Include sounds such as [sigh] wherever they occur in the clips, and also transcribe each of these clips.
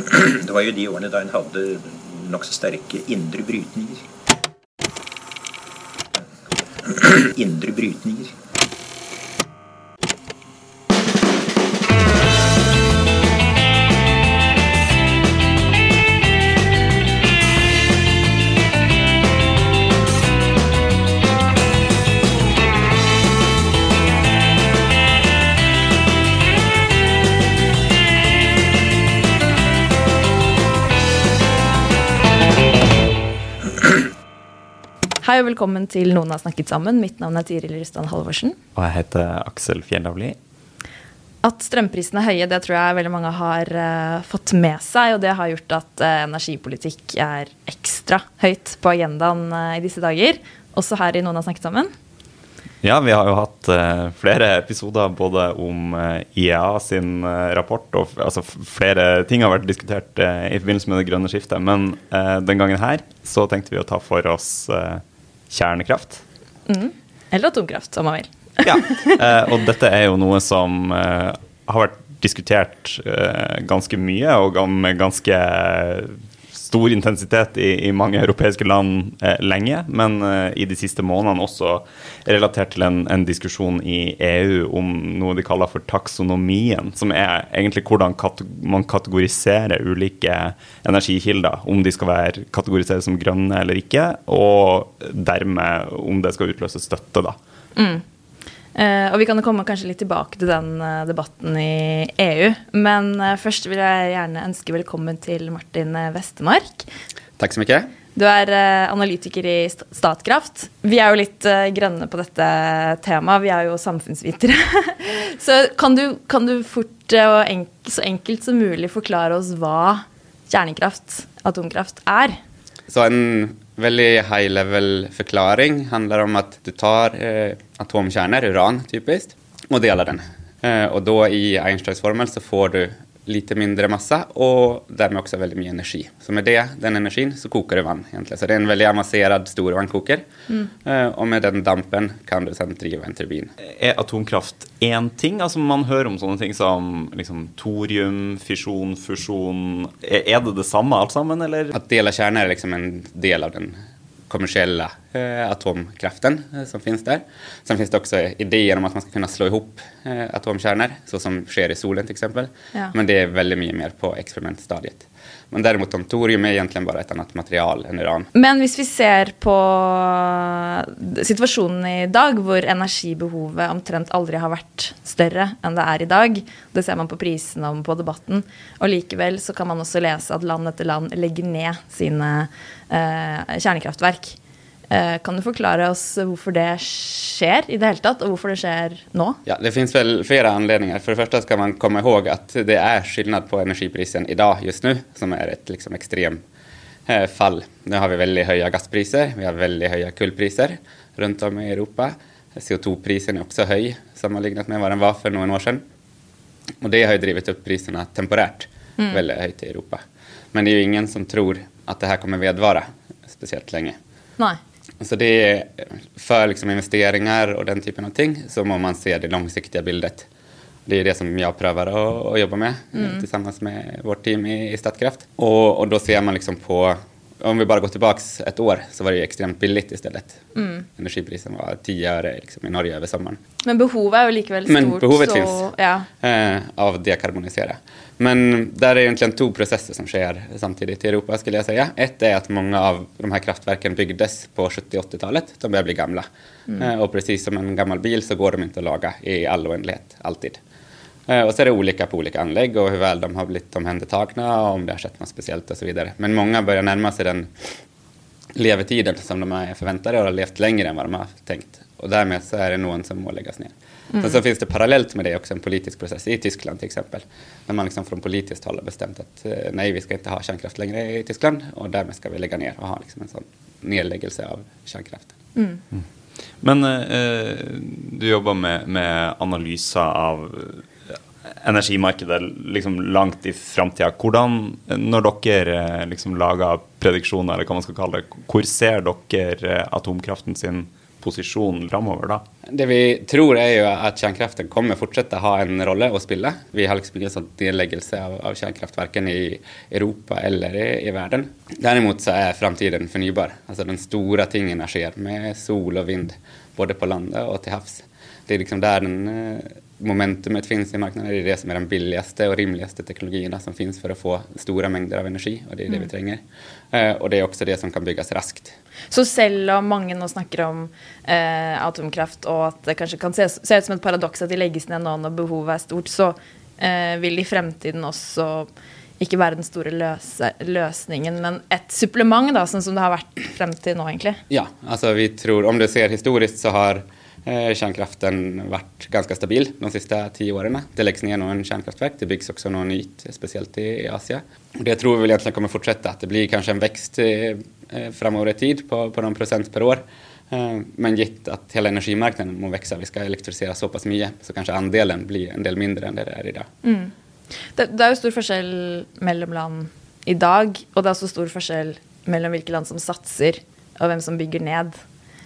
[clears throat] Det var ju de åren då en nog så starka inre brytningar. [clears throat] inre brytningar. Hei og velkommen til Noen har snakket sammen. Mitt navn er Tiril Rystan Halvorsen. Og jeg heter Aksel Fjellavli. At strømprisene er høye, det tror jeg veldig mange har uh, fått med seg. Og det har gjort at uh, energipolitikk er ekstra høyt på agendaen uh, i disse dager. Også her i Noen har snakket sammen. Ja, vi har jo hatt flere episoder både om IEA sin rapport, og altså, flere ting har vært diskutert i forbindelse med det grønne skiftet. Men den gangen her så tenkte vi å ta for oss kjernekraft. Mm. Eller atomkraft, om man vil. ja, og dette er jo noe som har vært diskutert ganske mye, og med ganske stor intensitet i, i mange europeiske land eh, lenge, men eh, i de siste månedene også relatert til en, en, diskusjon i EU om noe de kaller for taksonomien, som er egentlig hvordan man kategoriserer ulike energikilder, om de skal være kategoriserade som grønne eller ikke, og dermed om det skal utløse støtte. da. Mm. Uh, og vi kan komme kanskje litt tilbake til den uh, debatten i EU. Men uh, først vil jeg gjerne ønske velkommen til Martin Westermark. Takk så mye. Du er analytiker i Statkraft. Vi er jo litt grønne på dette temaet. Vi er jo samfunnsvitere. [laughs] så kan du, kan du fort og enk så enkelt som mulig forklare oss hva kjernekraft, atomkraft, er? Så en väldigt high level förklaring handlar om att du tar eh, atomkärnor, uran typiskt, och delar den. Eh, och då i Einsteins formel så får du lite mindre masse og dermed også veldig mye energi. Så med det, den energien så koker det vann. egentlig. Så det er en veldig avansert storvannkoker. Mm. Uh, og med den dampen kan du sen drive en turbin. Er atomkraft én ting? Altså Man hører om sånne ting som liksom, thorium, fisjon, fusjon. Er, er det det samme alt sammen, eller? At dele kjerner er liksom en del av den kommersiella eh, atomkraften eh, som finns där. Sen finns det också idéer om att man ska kunna slå ihop eh, atomkärnor, så som sker i solen till exempel. Ja. Men det är väldigt mycket mer på experimentstadiet. Men däremot om torium är egentligen bara ett annat material än uran. Men om vi ser på situasjonen i dag, hvor energibehovet omtrent aldri har vært større enn det er i dag, det ser man på prisene og på debatten, og likevel så kan man også lese at land etter land legger ned sine eh, kjernekraftverk. Eh, kan du forklare oss hvorfor det skjer i det hele tatt, og hvorfor det skjer nå? Ja, Det finnes vel flere anledninger. For det første skal man komme ihåg at det er forskjell på energiprisen i dag just nå, som er et liksom, ekstremt eh, fall. Nå har vi veldig høye gasspriser, vi har veldig høye kullpriser rundt om i Europa. CO2-prisen er også høy sammenlignet med hva den var for noen år siden. Og det har jo drevet opp prisene temporært mm. veldig høyt i Europa. Men det er jo ingen som tror at det her kommer vedvare spesielt lenge. Nei. Så det är, för liksom investeringar och den typen av ting så må man se det långsiktiga bildet. Det är det som jag prövar att, att jobba med mm. tillsammans med vårt team i, i Statkraft. Och, och då ser man liksom på om vi bara går tillbaka ett år så var det ju extremt billigt istället. Mm. Energiprisen var 10 öre liksom, i Norge över sommaren. Men behovet är ju likväl stort. Men behovet så, finns ja. eh, av dekarbonisera. Men där är egentligen två processer som sker samtidigt i Europa skulle jag säga. Ett är att många av de här kraftverken byggdes på 70 80-talet. De börjar bli gamla. Mm. Eh, och precis som en gammal bil så går de inte att laga i all oändlighet, alltid. Eh, och så är det olika på olika anlägg och hur väl de har blivit omhändertagna och om det har skett något speciellt och så vidare. Men många börjar närma sig den levetiden som de är förväntade och har levt längre än vad de har tänkt. Och därmed så är det någon som må läggas ner. Mm. Men så finns det parallellt med det också en politisk process i Tyskland till exempel. När man liksom från politiskt håll har bestämt att eh, nej, vi ska inte ha kärnkraft längre i Tyskland och därmed ska vi lägga ner och ha liksom en sån nedläggelse av kärnkraften. Mm. Mm. Men eh, du jobbar med, med analyser av energimarkedet liksom langt i framtida. Hvordan, når dere liksom lager prediksjoner, eller hva man skal kalle det, hvor ser dere atomkraften sin posisjon framover da? Det vi tror er jo at kärnkraften kommer fortsette å ha en rolle å spille. Vi har liksom ingen sånn nedleggelse av, av kärnkraft verken i Europa eller i, i verden. Derimot så er framtiden fornybar. Altså Den store tingen skjer med sol og vind både på landet og til havs. Det er liksom der den eh, momentumet finns i marknaden. Det är det som är de billigaste och rimligaste teknologierna som finns för att få stora mängder av energi och det är det vi trenger. Eh, och det är också det som kan byggas raskt. Så selv om mange nå snakker om eh, atomkraft, og at det kanskje kan se, se ut som et paradoks at de legges ned nå når behovet er stort, så eh, vil det i fremtiden også ikke være den store løse, løsningen, men et supplement, sånn som det har vært frem til nå, egentlig? Ja, altså vi tror, om du ser historisk, så har eh, kärnkraften varit ganska stabil de sista tio åren. Det läggs ner någon kärnkraftverk, det byggs också något nytt, speciellt i, Asien. Det tror vi väl egentligen kommer fortsätta att det blir kanske en växt eh, eh i tid på, på någon procent per år. Eh, men gitt att hela energimarknaden må växa. vi ska elektrifiera så pass mycket så kanske andelen blir en del mindre än det det idag. Mm. Det, det, är ju stor skillnad mellan land idag och det är så stor skillnad mellan vilket land som satsar och vem som bygger ned.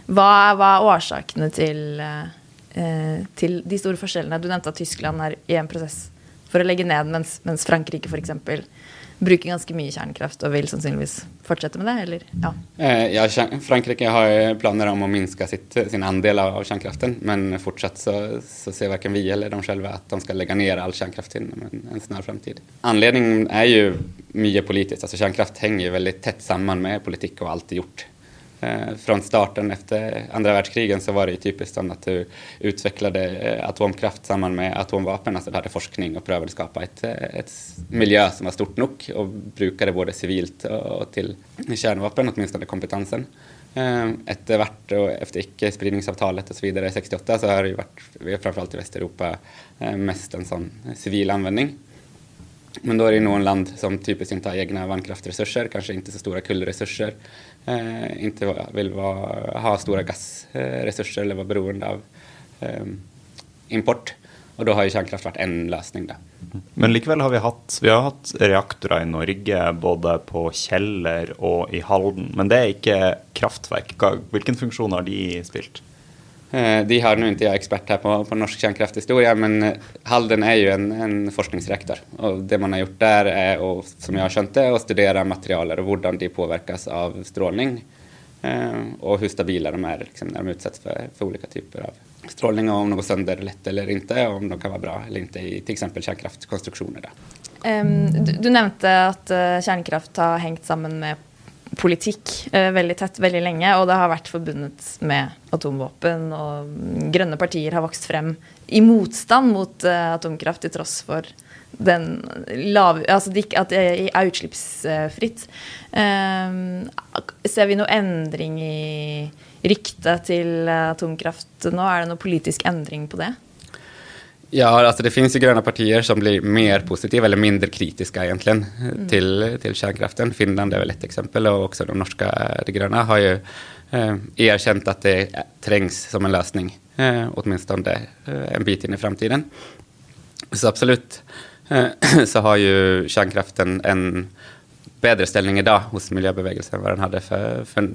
Hva, hva er årsakene til, eh, til, de store forskjellene? Du nevnte at Tyskland er i en prosess for å legge ned, mens, mens Frankrike f.eks bruker ganske mye kjernekraft og vil sannsynligvis fortsette med det? eller? Ja, eh, ja Frankrike har planer om å minske sitt, sin andel av kjernekraften, men fortsatt så, så ser verken vi eller de selv at de skal legge ned all kjernekraft innen en, en snar fremtid. Anledningen er jo mye politisk. altså Kjernekraft henger veldig tett sammen med politikk og alltid gjort. Eh, från starten efter andra världskrigen så var det ju typiskt att du utvecklade eh, atomkraft samman med atomvapen. Alltså du hade forskning och prövade skapa ett, eh, ett miljö som var stort nog och brukade både civilt och till kärnvapen, åtminstone kompetensen. Efter vart och efter icke-spridningsavtalet och så vidare 68 så har det ju varit, framförallt i Västeuropa, mest en sån civil användning. Men då är det någon land som typiskt inte har egna vannkraftresurser, kanske inte så stora kullresurser, eh, inte vill vara, ha stora gasresurser eller vara beroende av eh, import. Och då har ju kärnkraft varit en lösning. Då. Men likväl har vi haft vi har haft reaktorer i Norge både på Kjeller och i Halden. Men det är inte kraftverk. Vilken funktion har de spelat? Eh, det de har nu inte jag expert här på, på norsk kärnkrafthistoria, men eh, Halden är ju en, en forskningsreaktor. Och det man har gjort där är, och, som jag har känt det, att studera materialer och hur de påverkas av strålning eh, och hur stabila de är liksom, när de utsätts för, för, olika typer av strålning och om de går sönder lätt eller inte och om de kan vara bra eller inte i f.eks. kjernekraftkonstruksjoner. Um, ehm, du, du, nämnde att uh, kärnkraft har hängt samman med politikk eh, veldig tett veldig lenge, og det har vært forbundet med atomvåpen. Og grønne partier har vokst frem i motstand mot eh, atomkraft til tross for den lave Altså at det er utslippsfritt. Eh, ser vi noe endring i ryktet til eh, atomkraft nå? Er det noe politisk endring på det? Ja, altså det finnes jo grønne partier som blir mer positive, eller mindre kritiske egentlig, mm. til, til kärnkraften. Finland er vel ett eksempel, og også de norske De grønne har jo eh, erkjent at det trengs som en løsning, eh, åtminstone eh, en bit inn i framtiden. Så absolutt eh, [clears throat] så har jo kärnkraften en bedre stilling i dag hos miljøbevegelsen enn hva den hadde for, for,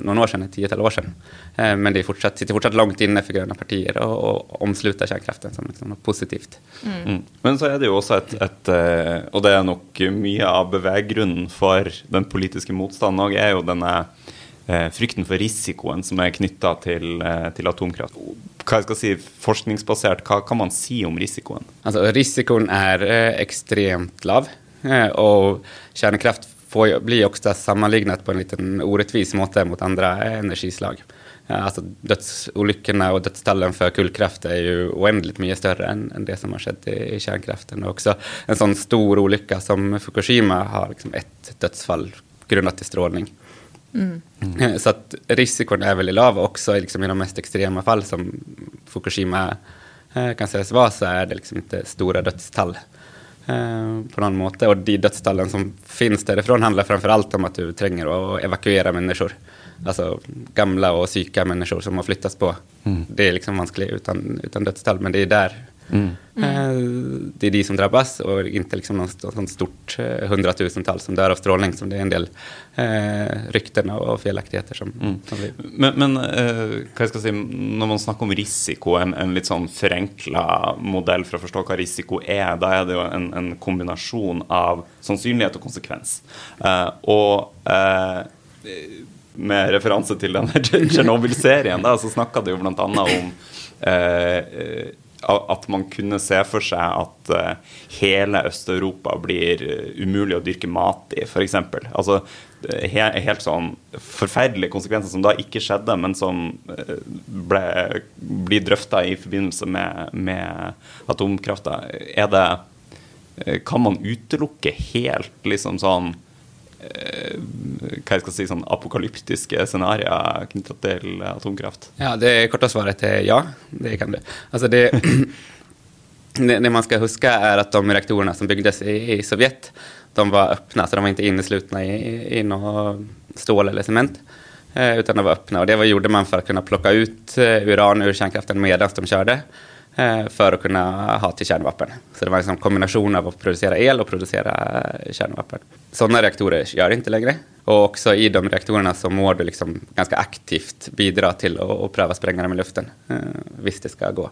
noen år siden, et titall år siden. Eh, men de fortsatt, sitter fortsatt langt inne for grønne partier og, og omslutter kjernekraften som liksom noe positivt. Mm. Mm. Men så er det jo også et, et, eh, Og det er nok mye av beveggrunnen for den politiske motstanden òg, er jo denne eh, frykten for risikoen som er knytta til, eh, til, atomkraft. Hva skal si, Forskningsbasert, hva kan man si om risikoen? Altså, Risikoen er eh, ekstremt lav. Eh, og kjernekraft får, blir også sammenlignet på en liten orettvis måte mot andre energislag. Altså, dødsulykkene og dødstallene for kullkraft er jo uendelig mye større enn, enn det som har skjedd i, i kjernekraften. Og også en sånn stor ulykke som Fukushima har liksom ett dødsfall grunnet til stråling. Mm. Så at risikoen er veldig lav, også liksom, i de mest ekstreme fall, som Fukushima eh, kan sies var, så er det liksom ikke store dødstall. Eh, på noen måte. Og de dødstallene som finnes derifra, handler framfor alt om at du trenger å evakuere mennesker. Altså gamle og syke mennesker som må flyttes på. Mm. Det er liksom vanskelig uten, uten dødstall, men det er der Eh, Det är de som drabbas och inte liksom något sånt stort eh, hundratusentals som dör av strålning som det är en del eh, rykten og felaktigheter som, som vi Men, men eh, skal si, når man snakker om risiko, en, en litt sånn forenkla modell for å forstå hva risiko er, da er det en, en kombinasjon av sannsynlighet og konsekvens. Eh, og eh, med referanse til denne Tsjernobyl-serien, [laughs] da, så snakka det jo bl.a. om eh, att at man kunne se for seg at hela hele Øst-Europa blir omöjligt umulig å dyrke mat i, f.eks. Altså helt sånn forferdelige konsekvenser som da ikke skjedde, men som eh, ble, blir drøfta i forbindelse med, med atomkrafta. Er det Kan man utelukke helt liksom sånn hva jeg skal si, sånn apokalyptiske scenarioer knytta til atomkraft? Ja, det korta svaret är ja, det kan du. Alltså det, [clears throat] det, det man ska huska är att de reaktorerna som byggdes i, i Sovjet, de var öppna, så de var inte inneslutna i, i något stål eller cement. Eh, utan de var öppna och det var, gjorde man för att kunna plocka ut eh, uran ur kärnkraften medan de körde. Eh, för att kunna ha till kärnvapen. Så det var en liksom kombination av att producera el och producera eh, kärnvapen. Sådana reaktorer gör det inte längre. Och också i de reaktorerna så må du liksom ganska aktivt bidra till att, att pröva spränga dem i luften. Eh, visst det ska gå.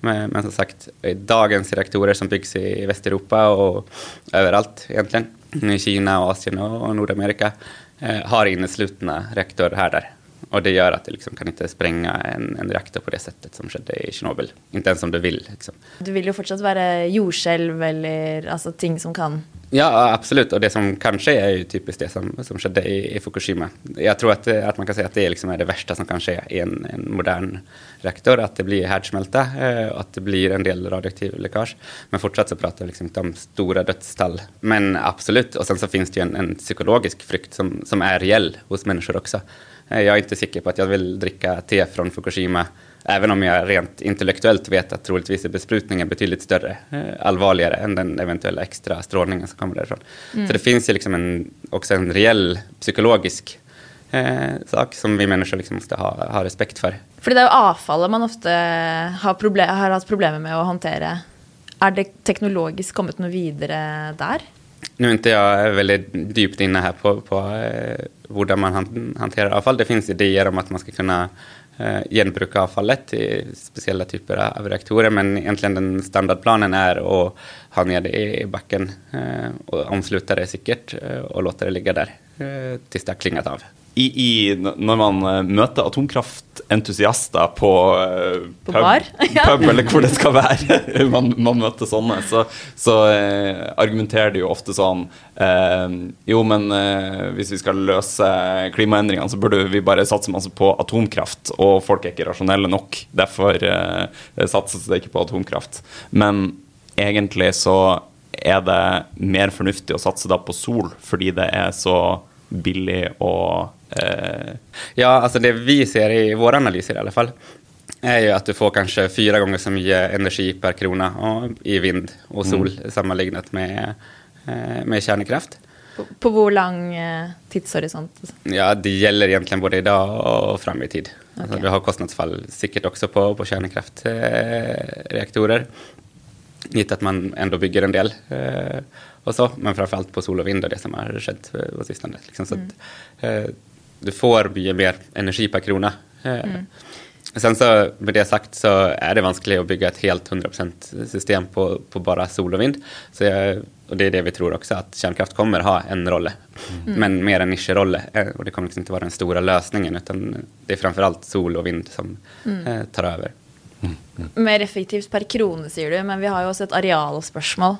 Men, men som sagt, dagens reaktorer som byggs i Västeuropa och överallt egentligen, i Kina, Asien och, och Nordamerika, eh, har inneslutna reaktorhärdar. Och det gör att det liksom kan inte spränga en, en reaktor på det sättet som skedde i Tjernobyl. Inte ens om du vill. Liksom. Det vil jo fortsatt være jordskjelv eller altså ting som kan Ja, absolut. Och det som kanske är ju typiskt det som, som skedde i, i Fukushima. Jag tror att, att man kan säga att det liksom är det värsta som kan ske i en, en modern reaktor. Att det blir härdsmälta eh, och att det blir en del radioaktiv läckage. Men fortsatt så pratar vi liksom inte om stora dödsstall. Men absolut. Och sen så finns det ju en, en psykologisk frykt som, som är reell hos människor också. Jag är inte säker på att jag vill dricka te från Fukushima Även om jag rent intellektuellt vet att troligtvis är besprutningen betydligt större, eh, allvarligare än den eventuella extra strålningen som kommer därifrån. Så det finns ju liksom en, också en reell psykologisk eh, sak som vi människor liksom måste ha, ha respekt för. Fordi det er jo avfallet man ofte har, proble har hatt problemer med å håndtere. Er det teknologisk kommet noe videre der? Nu är inte jag väldigt djupt inne här på, på eh, Borde man hantera avfall. Det finns idéer om att man ska kunna eh, genbruka avfallet i speciella typer av reaktorer. Men egentligen den standardplanen är att ha ner det i backen eh, och omsluta det säkert eh, och låta det ligga där eh, tills det har klingat av. I, i, når man eh, møter atomkraftentusiaster på, eh, På bar? [laughs] Ja. pub eller hvor det skal være, [laughs] man, man møter sånne, så, så eh, argumenterer de jo ofte sånn eh, Jo, men eh, hvis vi skal løse klimaendringene, så burde vi bare satse masse på atomkraft. Og folk er ikke rasjonelle nok. Derfor eh, satses det ikke på atomkraft. Men egentlig så er det mer fornuftig å satse da på sol, fordi det er så billig og Ja, alltså det vi ser i våra analyser i alla fall är ju att du får kanske fyra gånger så mycket energi per krona i vind och sol sammanlignat med, eh, med kärnkraft. På, på hvor lang eh, tidshorisont? Ja, det gäller egentligen både idag och fram i tid. Alltså, Okej. du har kostnadsfall säkert också på, på kärnkraftreaktorer. Eh, reaktorer. Givet att man ändå bygger en del. Eh, och så, men framförallt på sol och vind och det som har skett eh, på sistone. Liksom, så att, eh, du får mycket mer energi per krona. Eh, Sen så med det sagt så är det vanskligt att bygga ett helt 100% system på, på bara sol och vind. Så jag, och det är det vi tror också, att kärnkraft kommer ha en roll. Men mer en nischroll. eh, Och det kommer liksom inte vara den stora lösningen utan det är framförallt sol och vind som eh, tar över. Mer effektivt per krone, sier du, men vi har jo også et arealspørsmål.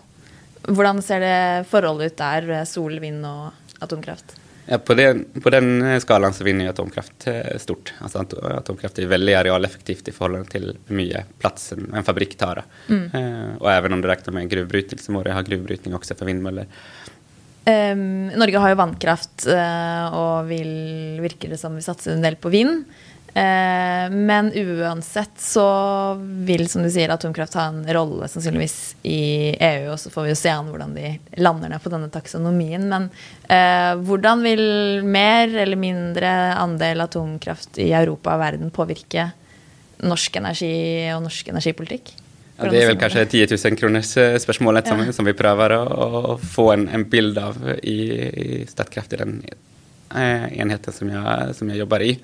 Hvordan ser det forholdet ut eh, sol, vind og atomkraft? Ja, på, den, på den eh, skalan så vinner ju atomkraft eh, stort. Alltså at- atomkraft är väldigt arealeffektivt i förhållande till hur mycket plats en, fabrik tar. Eh, och även om du räknar med gruvbrytning så må det ha gruvbrytning också för vindmöller. Ehm, Norge har jo vannkraft, eh, og vil, virker det som vi satser en del på vind. Eh, men uansett så vil, som du sier, atomkraft ha en rolle sannsynligvis i EU, og så får vi jo se an hvordan de lander ned på denne taksonomien. Men eh, hvordan vil mer eller mindre andel atomkraft i Europa og verden påvirke norsk energi og norsk energipolitikk? Ja, det är väl kanske 10 000 kronors eh, spørsmålet som, som vi prövar att, få en, en bild av i, i Statkraft, i den eh, enheten som jag, som jag jobbar i.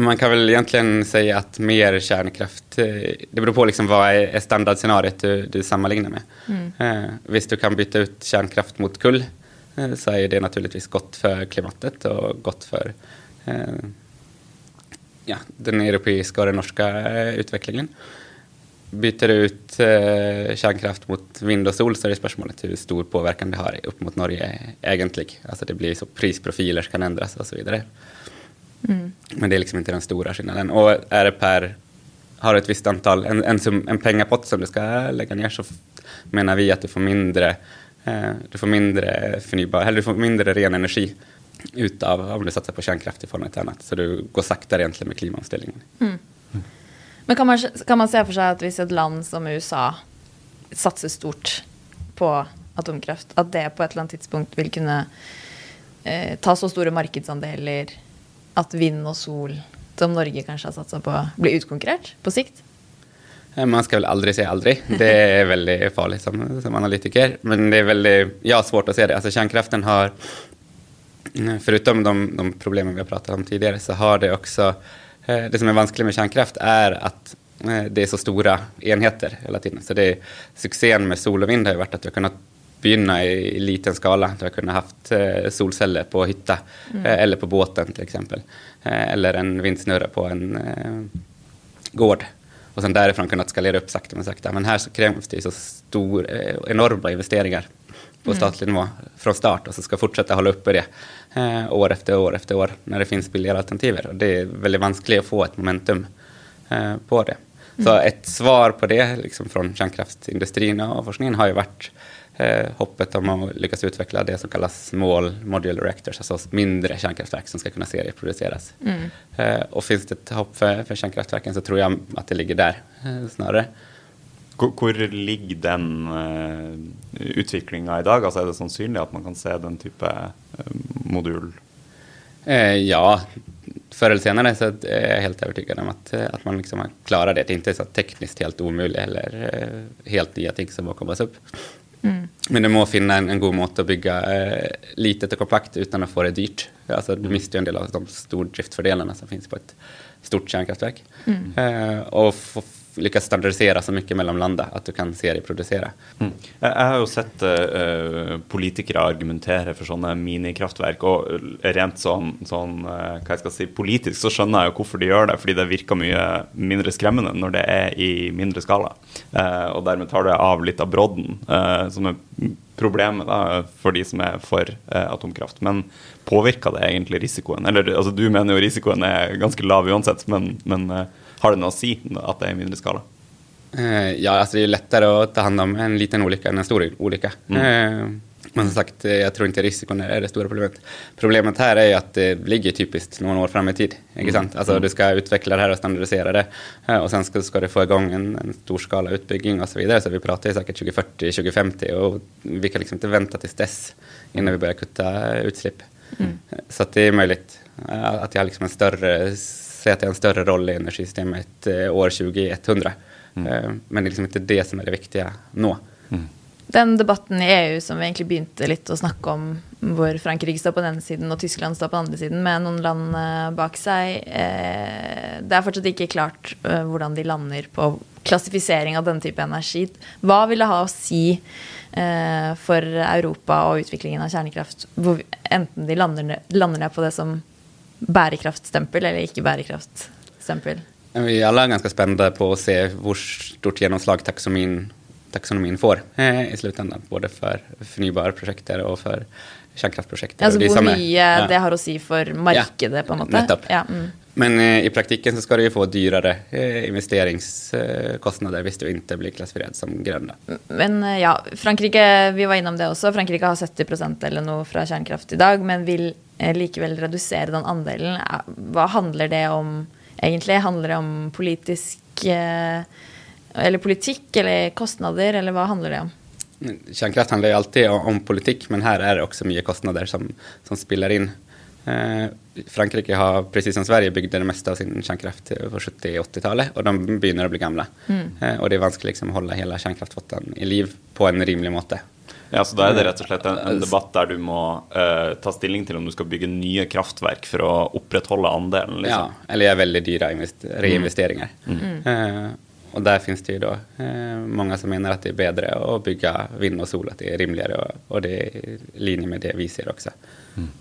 Man kan väl egentligen säga att mer kärnkraft, eh, det beror på liksom vad är standardscenariet du, du sammanlignar med. Mm. Eh, visst, du kan byta ut kärnkraft mot kull eh, så är det naturligtvis gott för klimatet och gott för eh, ja, den europeiska och den norska utvecklingen. Byter du ut kärnkraft mot vind och sol så är det spörsmålet hur stor påverkan det har upp mot Norge egentligen. Alltså det blir så prisprofiler kan ändras och så vidare. Mm. Men det är liksom inte den stora skillnaden. Och är det per, har du ett visst antal, en, en, sum, en pengapott som du ska lägga ner så menar vi att du får mindre, eh, du får mindre förnybar, eller du får mindre ren energi utav om du satsar på kärnkraft i form av ett annat. Så du går saktare egentligen med klimatomställningen. Mm. Men kan man, kan man se för sig att om ett land som USA satsar stort på atomkraft, att det på ett eller annat tidspunkt vill kunna eh, ta så stora marknadsandelar att vind och sol, som Norge kanske har satsat på, blir utkonkurrerat på sikt? Eh, man ska väl aldrig säga aldrig. Det är väldigt farligt som, som analytiker. Men det är väldigt, ja, svårt att se det. Alltså kärnkraften har, eh, förutom de, de problemen vi har pratat om tidigare, så har det också, eh, det som är vanskligt med kärnkraft är att det är så stora enheter hela tiden. Så det succén med sol och vind har ju varit att vi har kunnat begynna i, i liten skala. Du har kunnat haft eh, solceller på hytta mm. eh, eller på båten till exempel. Eh, eller en vindsnurra på en eh, gård. Och sen därifrån kunnat skalera upp sakta men sakta. Men här så krävs det så stor, eh, enorma investeringar på mm. statlig nivå från start och så ska fortsätta hålla uppe det eh, år efter år efter år när det finns billigare alternativ. Och det är väldigt vanskligt att få ett momentum på det. Mm. Så ett svar på det liksom från kärnkraftsindustrin och forskningen har ju varit eh, hoppet om att lyckas utveckla det som kallas small modular reactors, alltså mindre kärnkraftverk som ska kunna serieproduceras. Mm. Eh, och finns det ett hopp för, för kärnkraftverken så tror jag att det ligger där eh, snarare. Hvor ligger den uh, utviklinga i dag? Altså, er det sannsynlig at man kan se den type uh, modul? Eh, ja, förr eller senare så är jag helt övertygad om att, att man liksom klarar det. Det är inte så tekniskt helt omöjligt eller eh, helt nya ting som kommer upp. Mm. Men du måste finna en, en god måte att bygga eh, litet och kompakt utan att få det dyrt. Alltså, du mister ju en del av de stordriftfördelarna som finns på ett stort kärnkraftverk. Mm. Eh, och lyckas standardisera så mycket mellan landa att du kan serieproducera. Mm. Jag har ju sett uh, politiker argumentera för sådana minikraftverk, och rent sån, sån uh, vad ska jag säga, politiskt så förstår jag varför de gör det, för det verkar mycket mindre skrämmande när det är i mindre skala. Uh, och därmed tar det av lite av brodden, som är problemet da, for de som er for atomkraft. Men påverkar det egentlig risikoen? Eller altså, du mener jo risikoen är ganska lav uansett, men, men har det något att säga att det är mindre skala? Eh, ja, alltså det är lättare att ta hand om en liten olycka än en stor olycka. Mm. Eh, men som sagt, eh, jag tror inte risken är det stora problemet. Problemet här är ju att det ligger typiskt några år fram i tid. Inte sant? Alltså mm. du ska utveckla det här och standardisera det. Och sen ska, ska du få igång en, en storskala utbygging och så vidare. Så vi pratar ju säkert 2040, 2050 och vi kan liksom inte vänta tills dess innan vi börjar kutta utsläpp. Mm. Så att det är möjligt att jag har liksom en större säga att det är en större roll i energisystemet eh, år 2100. Mm. Eh, men det är liksom inte det som är det viktiga nå. Mm. Den debatten i EU som vi egentlig begynte litt å snakke om, hvor Frankrike står på den siden og Tyskland står på den andre siden, med noen land eh, bak seg Det er fortsatt ikke klart hvordan de lander på klassifisering av denne type energi. Hva vil det ha å si for Europa og utviklingen av kjernekraft, enten de lander, lander på det som bärkraftsstämpel eller icke bärkraftsstämpel? Vi är alla ganska spända på att se hur stort genomslag taxonomin, taxonomin får eh, i slutändan. Både för förnybara projekt och för kärnkraftprojekt. Alltså hur mycket ja. det har att säga för marknaden ja, på något sätt. Ja, mm. Men eh, i praktiken så ska det ju få dyrare eh, investeringskostnader hvis du inte blir klassificerad som grön. Men eh, ja, Frankrike, vi var innom det också, Frankrike har 70 procent eller något från kärnkraft idag, men vill likevel redusere den andelen. Hva handler det om egentlig? Handler det om politisk eller politikk eller kostnader, eller hva handler det om? Kärnkraft handlar ju alltid om politik, men här är det också mycket kostnader som, som spiller in. Eh, Frankrike har, precis som Sverige, bygde det mesta av sin kärnkraft på 70 80-talet och de begynner å bli gamle. Eh, og det er vanskelig liksom, å holde hele kärnkraftflottan i liv på en rimelig måte. Ja, så Da er det rett og slett en, en debatt der du må eh, ta stilling til om du skal bygge nye kraftverk for å opprettholde andelen. liksom. Ja, eller gjøre veldig dyre invest- reinvesteringer. Eh, og der finnes det jo da eh, mange som mener at det er bedre å bygge vind og sol, at det er rimeligere, og, og det er i linje med det vi ser også.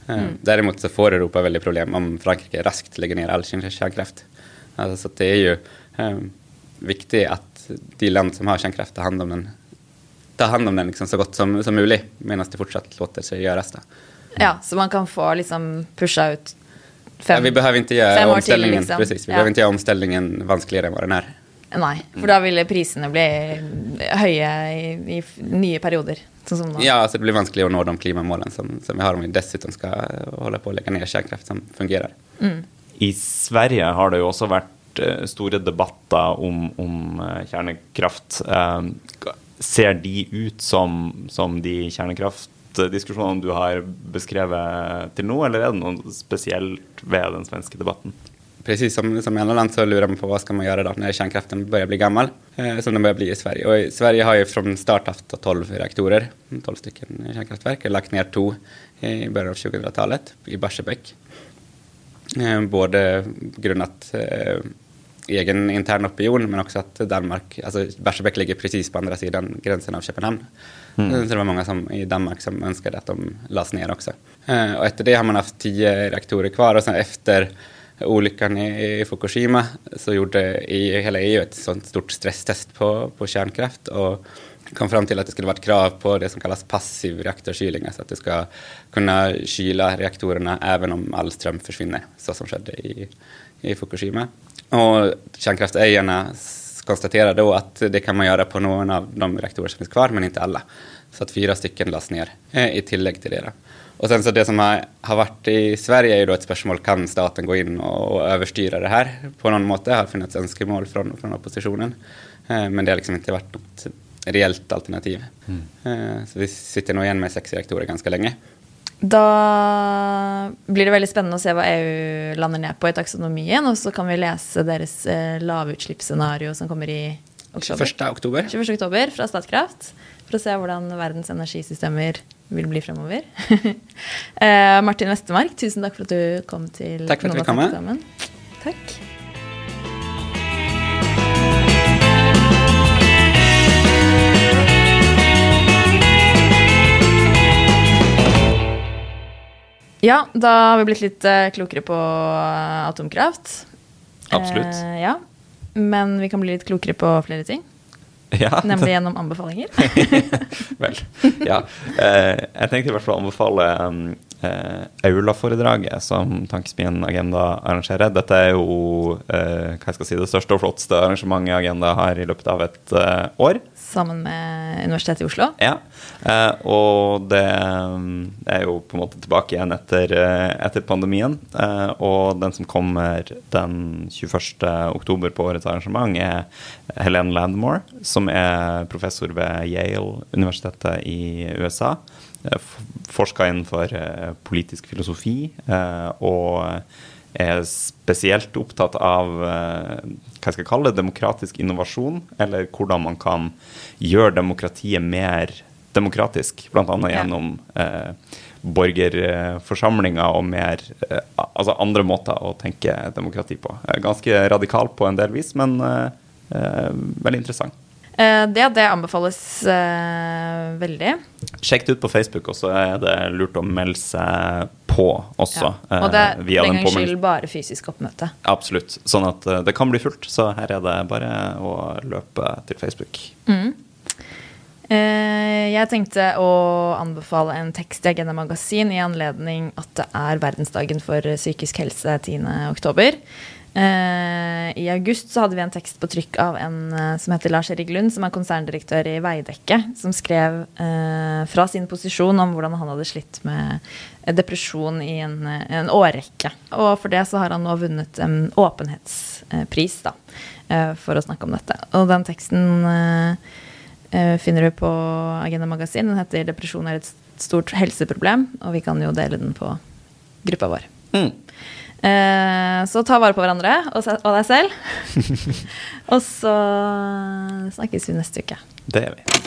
Eh, Däremot så får Europa veldig problem om Frankrike raskt legger ned all sin kärnkraft. Alltså, så att det er jo eh, viktig at de land som har kärnkraft tar hand om den, tar hand om den liksom så godt som, som mulig, mens det fortsatt låter seg gjøres. Da. Ja, så man kan få liksom pusha ut fem ja, vi behöver inte göra fem år till, omställningen, liksom. precis, vi Ja. behöver inte göra omställningen vanskligere enn vad den er. Nei, for da ville prisene bli høye i, i nye perioder. Sånn som nå. Ja, alltså det blir vanskelig å nå de klimamålene som, som vi har om vi dessuten skal holde på å legge ned kärnkraft som fungerer. I Sverige har det jo også vært eh, store debatter om, om eh, kjernekraft. Eh, ser de ut som, som de kjernekraftdiskusjonene du har beskrevet til nå, eller er det noe spesielt ved den svenske debatten? Precis som, som i andra land så lurar man på vad ska man göra då när kärnkraften börjar bli gammal, eh, som den börjar bli i Sverige. Och i Sverige har ju från start haft 12 reaktorer, 12 stycken kärnkraftverk, och lagt ner två i början av 2000-talet i Barsebäck. Eh, både grundat eh, egen intern opinion men också att Danmark, alltså Barsebäck ligger precis på andra sidan gränsen av Köpenhamn. Eh, Så det var många som, i Danmark som önskade att de lades ner också. Eh, och efter det har man haft tio reaktorer kvar och sen efter olyckan i, i Fukushima så gjorde i, hela EU ett sånt stort stresstest på, på kärnkraft och kom fram till att det skulle vara ett krav på det som kallas passiv reaktorkylning, alltså att du ska kunna kyla reaktorerna även om all ström försvinner, så som skedde i, i Fukushima. Och kärnkraftägarna konstaterar då att det kan man göra på någon av de reaktorer som finns kvar, men inte alla. Så att fyra stycken lades ner eh, i tillägg till det. Då. Och sen så det som har, har varit i Sverige är ju då ett spörsmål, kan staten gå in och, och överstyra det här på någon måte? Det har funnits önskemål från, från oppositionen. Eh, men det har liksom inte varit något reellt alternativ. Eh, så vi sitter nog igen med sex reaktorer ganska länge. Da blir det veldig spennende å se hva EU lander ned på i taksonomien. Og så kan vi lese deres eh, lavutslippsscenario som kommer i oktober. 21 oktober. 21. oktober fra Statkraft. For å se hvordan verdens energisystemer vil bli fremover. [laughs] eh, Martin Westermark, tusen takk for at du kom til Takk for at vi kom sammen. Takk. Ja, da har vi blitt litt eh, klokere på atomkraft. Absolutt. Eh, ja. Men vi kan bli litt klokere på flere ting. Ja, [laughs] Nemlig gjennom anbefalinger. [laughs] Vel, ja. Eh, jeg tenkte i hvert fall å anbefale um, Aula-foredraget som Tankesmien Agenda arrangerer. Dette er jo eh, hva jeg skal si, det største og flotteste arrangementet Agenda har i løpet av et eh, år. Sammen med Universitetet i Oslo. Ja, eh, og det mm, er jo på en måte tilbake igjen etter, eh, etter pandemien. Eh, og den som kommer den 21. oktober på årets arrangement, er Helene Landmore, som er professor ved Yale-universitetet i USA. Eh, Forska innenfor eh, politisk filosofi eh, og er spesielt opptatt av eh, hva skal jeg kalle det, demokratisk innovasjon, eller hvordan man kan gjøre demokratiet mer demokratisk, bl.a. Gjennom eh, borgerforsamlinger og mer eh, altså andre måter å tenke demokrati på. Eh, Ganske radikal på en del vis, men eh, eh, veldig interessant. Eh, det, det anbefales veldig. Sjekk det ut på Facebook, og så er det lurt å melde seg på også. Ja. Og det eh, via den gangs skyld bare fysisk oppmøte. Absolutt. Sånn at eh, det kan bli fullt. Så her er det bare å løpe til Facebook. Eh, jeg tenkte å anbefale en tekst i Agenda Magasin i anledning at det er verdensdagen for psykisk helse 10. Eh, I august så hade vi en text på tryck av en eh, som heter Lars Erik Lund, som är koncerndirektör i Veidekke, som skrev eh, från sin position om hur han hade slitt med eh, depression i en, en årrekke. Och för det så har han nu vunnit en öppenhetspris da, eh, for å om detta. Och den texten eh, finner du på Agenda Magasin. Den heter Depression är ett stort hälsoproblem och vi kan ju dela den på gruppen vår. Mm. Eh, så ta vare på hverandre og, og deg selv. [laughs] og så snakkes vi neste uke. Det er vi.